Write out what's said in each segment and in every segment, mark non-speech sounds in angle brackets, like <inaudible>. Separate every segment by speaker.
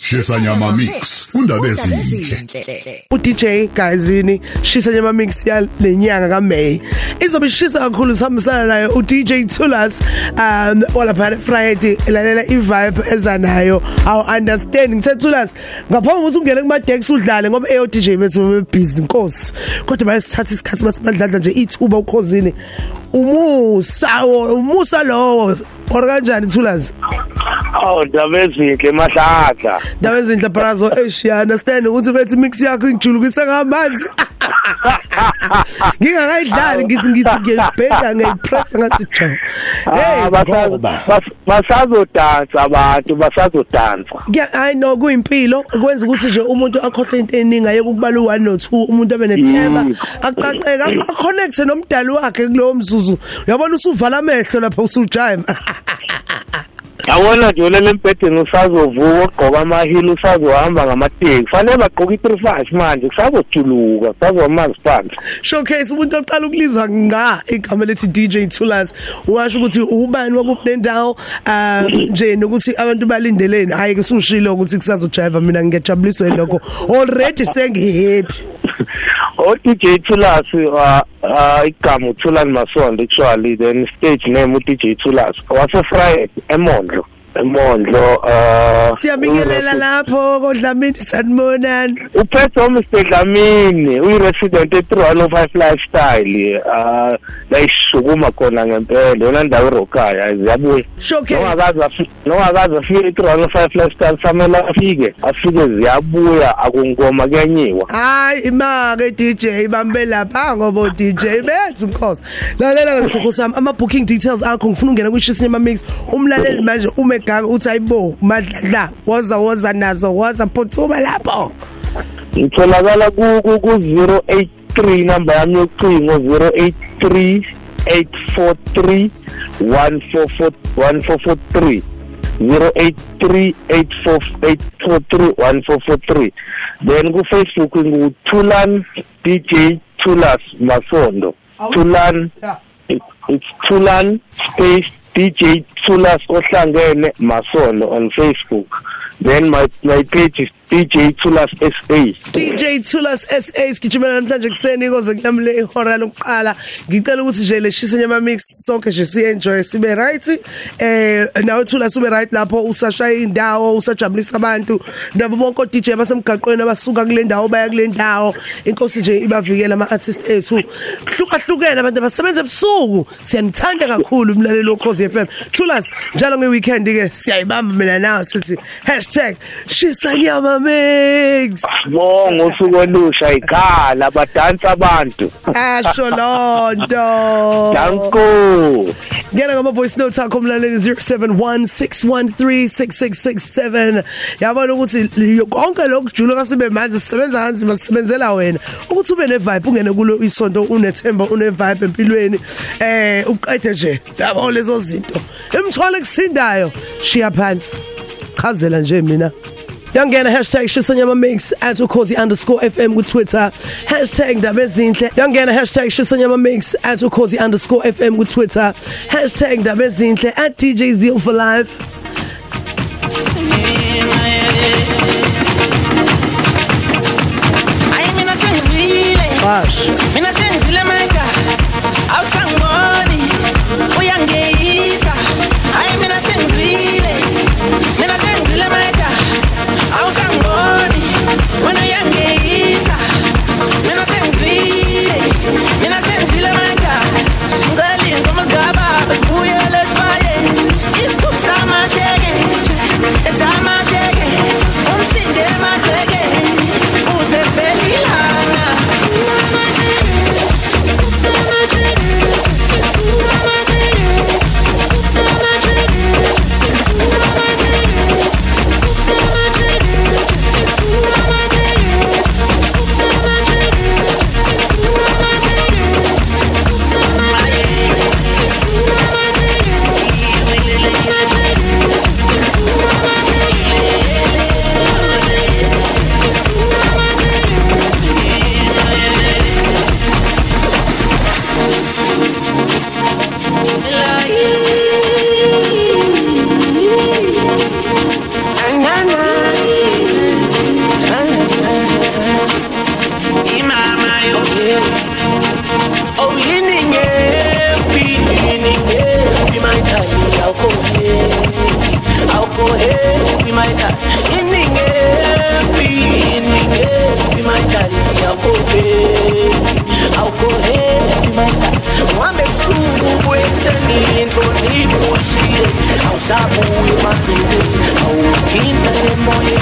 Speaker 1: Shisa nyama mix undaba ezinhle
Speaker 2: uDJ Gazini shisa nyama mix ya lenyanga kaMay. Izobe shisa kakhulu sihambisana naye uDJ Tulas um wala phana Friday lalela ivibe ezanayo aw understand. Ngithe Tulas ngaphambi ukuthi ungene kuma decks udlale ngoba eyo DJ bethu busy inkosi kodwa bayasithatha isikhathi bathi badlala nje ithuba ukhosini. Umusa umusa lowo or kanjani Tulas
Speaker 3: Awu ndaba ezinhle mahlahla.
Speaker 2: Ndaba ezinhle brazo eish understand ukuthi bethi mix yakho ingijulukisa ngamanzi. <laughs> Ngingakayidlali ngithi ngithi ngiyibheka ngayipress ngathi cha.
Speaker 3: Hey basazodansa abantu basazodansa.
Speaker 2: Yeah I know kuyimpilo kwenza ukuthi nje umuntu akhohle into eningi ayeke ukubala u1 no 2 umuntu abe nethemba aqaqeka aconnect nomdali wakhe kulowo mzuzu. Uyabona usuvala amehlo lapha usujive. <laughs>
Speaker 3: Yawona nje olele embhedeni usazovuka ogqoka amahili usazohamba ngamateksi fanele bagqoke i35 manje kusazojuluka kusazomanzi phansi
Speaker 2: showcase umuntu oqala ukulizwa nga igama lethi DJ Tulas. Washo ukuthi ubani wakuphi nendawo um nje nokuthi abantu balindeleni? Hayi ke sushilo ukuthi kusazojive mina ngiyajabulisa lokho. Already sengihappy. <laughs>
Speaker 3: o DJ Tulas igama uThulani Masondo actually then stage name u DJ Tulas wase Friday eMondlo. Emondlo uh
Speaker 2: siyabingelela lapho kodlamini sanibonani
Speaker 3: uphethe Mr Dlamini uyi resident e 305 lifestyle uh la ishukuma khona ngempela yona ndawo eRokaya ziyabuya.
Speaker 2: Showcase.
Speaker 3: Nongakazi afike e 305 lifestyle samela afike afike ziyabuya akungoma kuyanyiwa.
Speaker 2: Hayi imake DJ ibambe lapha ngoba DJ bethu inkosi lalela ngesikhokho sami ama booking details akho ngifuna ungena ku Cinema Mix umlaleli manje ume gaga uthi ayibo madla woza woza nazo woza phuthuma lapho.
Speaker 3: Ngitholakala ku 083 number yami yocingo 083 843 1443 083848431443 then ku Facebook ngu Tulan DJ Tulas Masondo Tulan it's Tulan space DJ Tulas ohlangene Masondo on Facebook. Then my my page is DJ Tulas SA
Speaker 2: DJ Tulas SA sigijimela namhlanje kuseni koze kunamle ihora lokuqala. Ngicela ukuthi nje leshisa nyama mix sonke nje si enjoy sibe right. Eh nawe Tulas ube right lapho usashaya indawo usajabulisa abantu. Nabo bonke DJ basemgaqweni abasuka kule ndawo baya kule ndawo. Inkosi nje ibavikela ama artist ethu. Hlukahlukene abantu abasebenza ebusuku. Siyanithanda kakhulu umlaleli wokhozi FM Tulas njalo ngeweekend ke siyayibamba mina nawe sithi #shisa mix
Speaker 3: bongo usuku olusha ikhala badansa abantu.
Speaker 2: Asho <laughs> lonto.
Speaker 3: Danko.
Speaker 2: Ngena ngama voice note akho mlaleli 0716136667 yabona ukuthi konke lokujula kasibe manje sisebenza kanzima sisebenzela wena. Ukuthi ube ne vibe ungene kulo isonto unethemba une vibe empilweni. Eh uqede nje yabo lezo zinto. Emthwala kusindayo shiya phansi. Chazela nje mina. Yangena hashtag Shisanyama Mix at ukhozi_fm ku Twitter #ndaba ezinhle yangena hashtag Shisanyama Mix at ukhozi_fm ku Twitter #ndaba ezinhle at DJ Zeal for life.
Speaker 4: Mina sengizile.
Speaker 2: Bash.
Speaker 4: Sabuhi makinig Hawagin na si Moye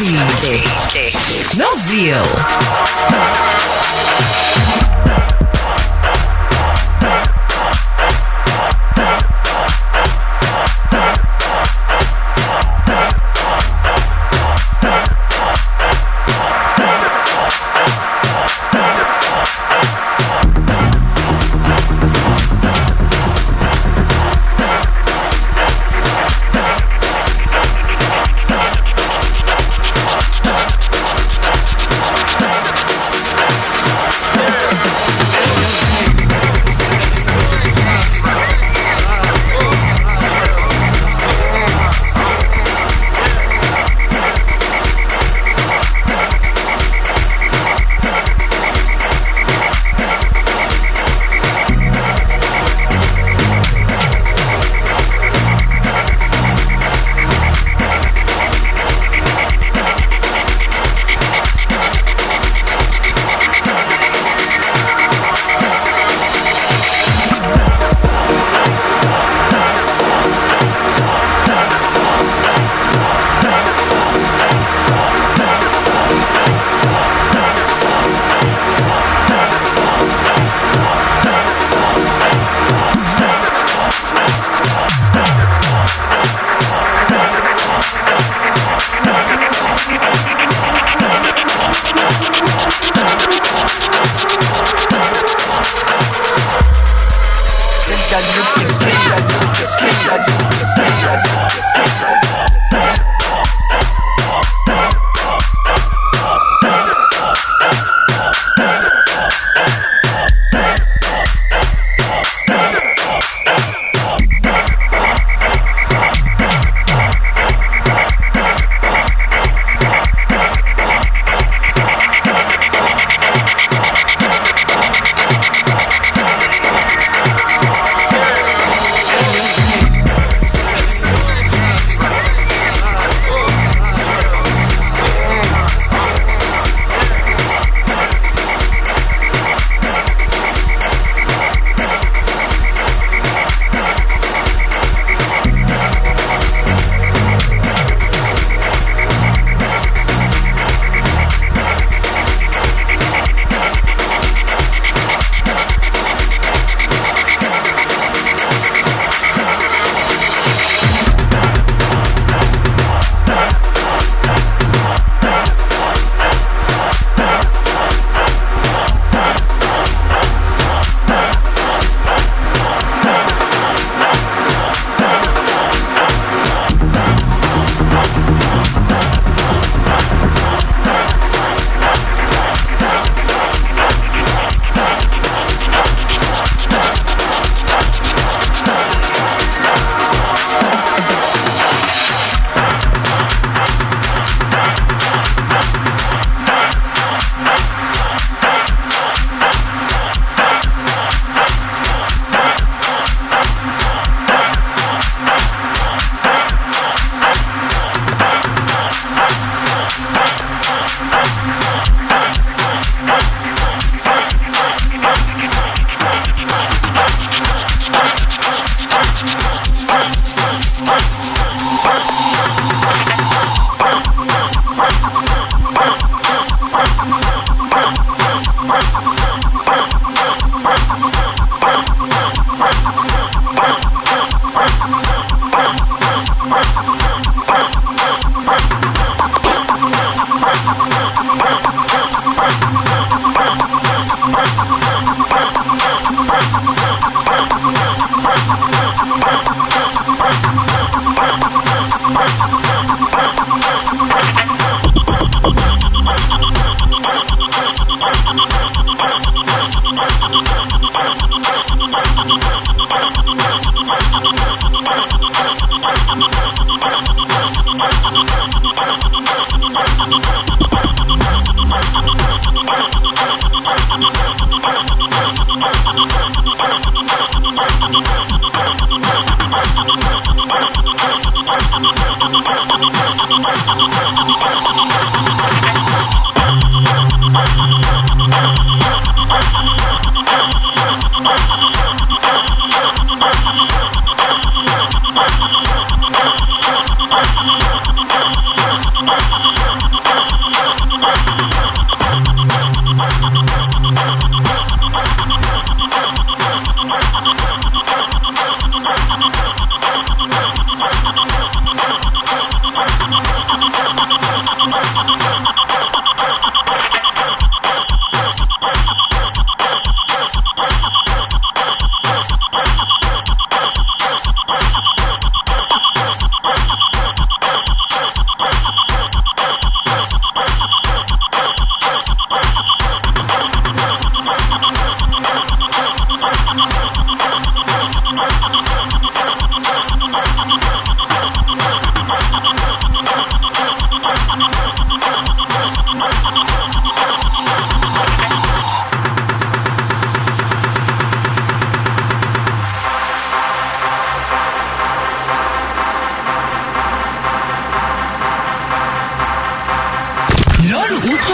Speaker 4: Nozio. Nozio.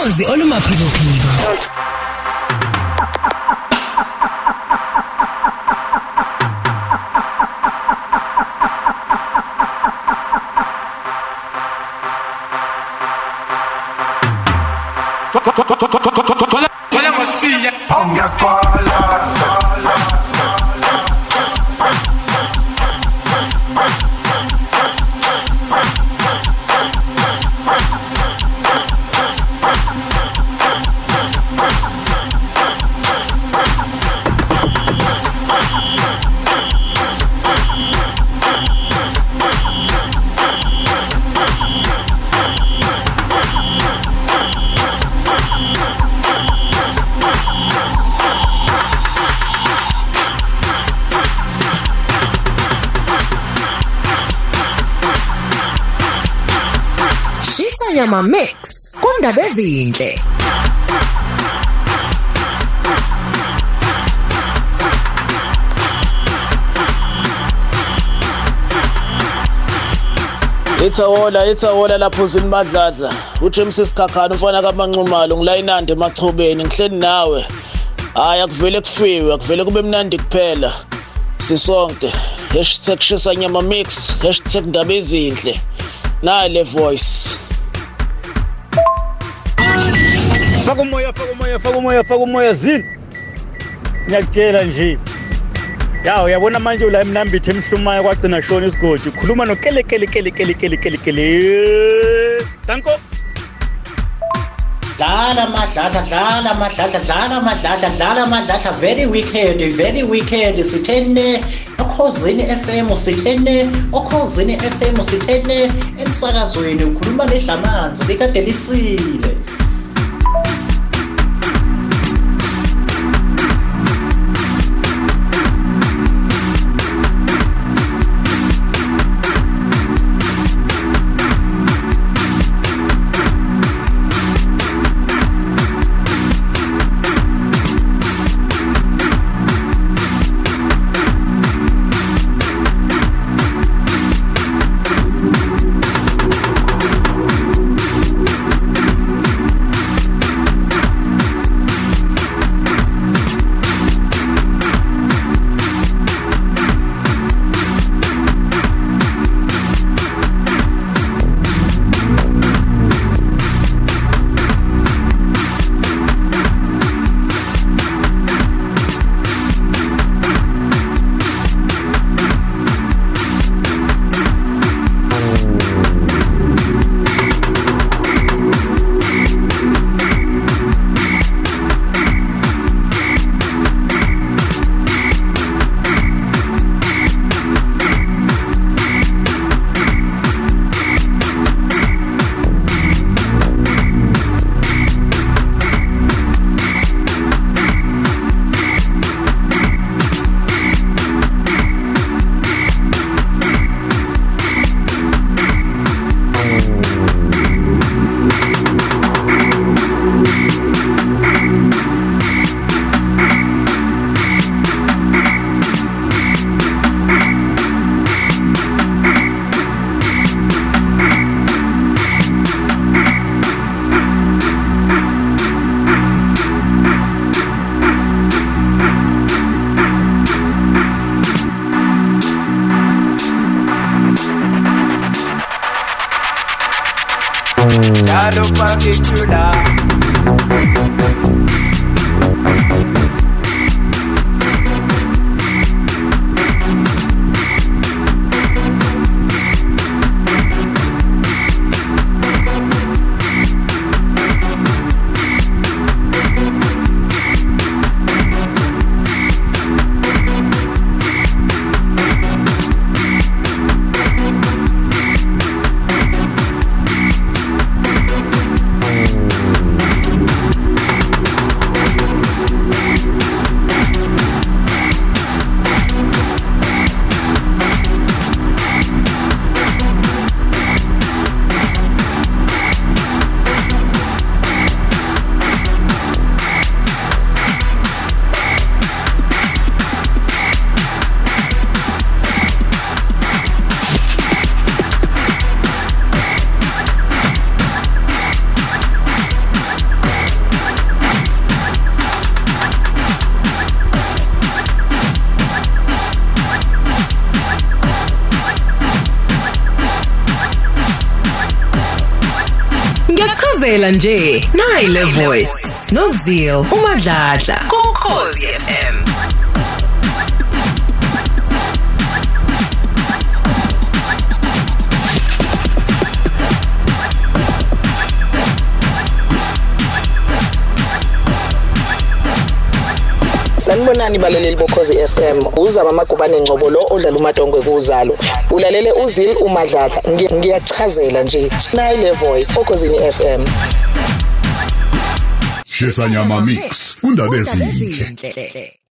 Speaker 5: Lolu ukhozi Isanyama Mix kundaba ezinhle.
Speaker 6: Ithawola ithawola lapho uzini madladla ujames sikhakhana umfana kamanxumalo ngilayinandi emachobeni ngihleli nawe. Hhayi akuvele kufiwe akuvele kube mnandi kuphela. Sisonke. Hashtag shisa nyama mix hashtag ndaba ezinhle. Nale voice.
Speaker 7: Faka umoya faka umoya faka umoya faka umoya zini ngiyakutshela nje. Ya uyabona manje ula emnambithe emhlumayo kwagcina shona isigodi khuluma nokele kele kele kele kele kele kele. Danko.
Speaker 8: Dlala madlahla dlala madlahla dlala madlahla dlala madlahla very wicked very wicked sithene okhozini FM sithene okhozini FM sithene emsakazweni. Ukhuluma nedlamanzi likade lisile.
Speaker 1: crois que tu l'as Chazela nje. Nayi le voice. noZil uMadladla. Kokhozi FM
Speaker 9: Sanibonani balaleli bokhozi FM. Uzama amagubane ngcobo lo odlala umadongwe kuzalo. Ulalele uZil umadladla. Ngi- Ngiyachazela nje. Nayi le voice okhozini FM.
Speaker 10: Shesa nyama mix undaba ezinhle
Speaker 1: ezinhle